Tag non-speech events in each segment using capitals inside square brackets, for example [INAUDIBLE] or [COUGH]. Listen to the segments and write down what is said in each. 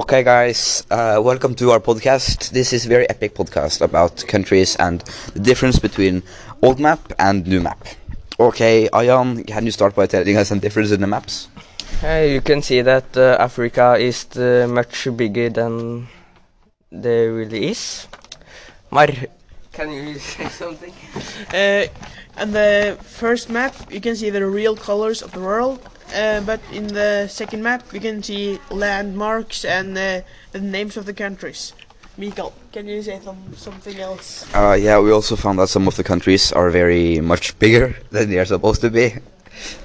Okay, guys, uh, welcome to our podcast. This is very epic podcast about countries and the difference between old map and new map. Okay, Ayan, can you start by telling us some difference in the maps? Uh, you can see that uh, Africa is uh, much bigger than there really is. Mar, can you [LAUGHS] say something? Uh, on the first map, you can see the real colors of the world, uh, but in the second map, you can see landmarks and uh, the names of the countries. Mikael, can you say some, something else? Uh, yeah, we also found that some of the countries are very much bigger [LAUGHS] than they are supposed to be.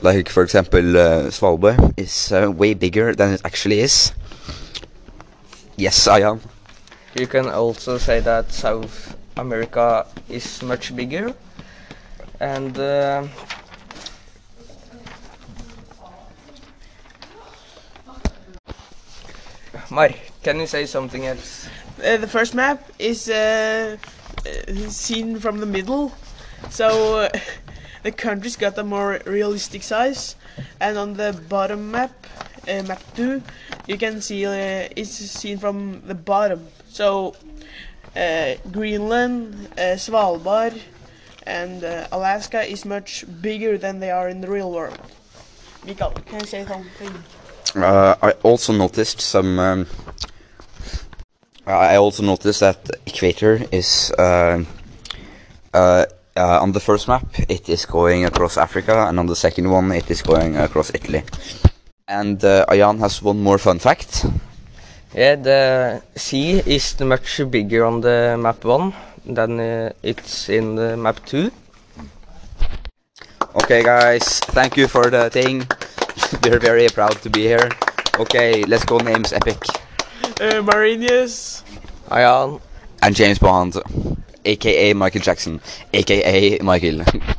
Like, for example, uh, Svalbard is uh, way bigger than it actually is. Yes, I am. You can also say that South America is much bigger. And [LAUGHS] uh, Mar, can you say something else? Uh, the first map is uh, uh, seen from the middle, so uh, [LAUGHS] the countries got a more realistic size. And on the bottom map, uh, map two, you can see uh, it's seen from the bottom. So uh, Greenland, uh, Svalbard, and uh, Alaska is much bigger than they are in the real world. Mikael, can you say something? Uh, I also noticed some. Um, I also noticed that equator is uh, uh, uh, on the first map. It is going across Africa, and on the second one, it is going across Italy. And uh, Ayan has one more fun fact. Yeah, the sea is much bigger on the map 1 than uh, it's in the map 2. Okay, guys, thank you for the thing. [LAUGHS] We're very proud to be here. Okay, let's go names epic. Uh, Marinius. Ayan. And James Bond, aka Michael Jackson, aka Michael. [LAUGHS]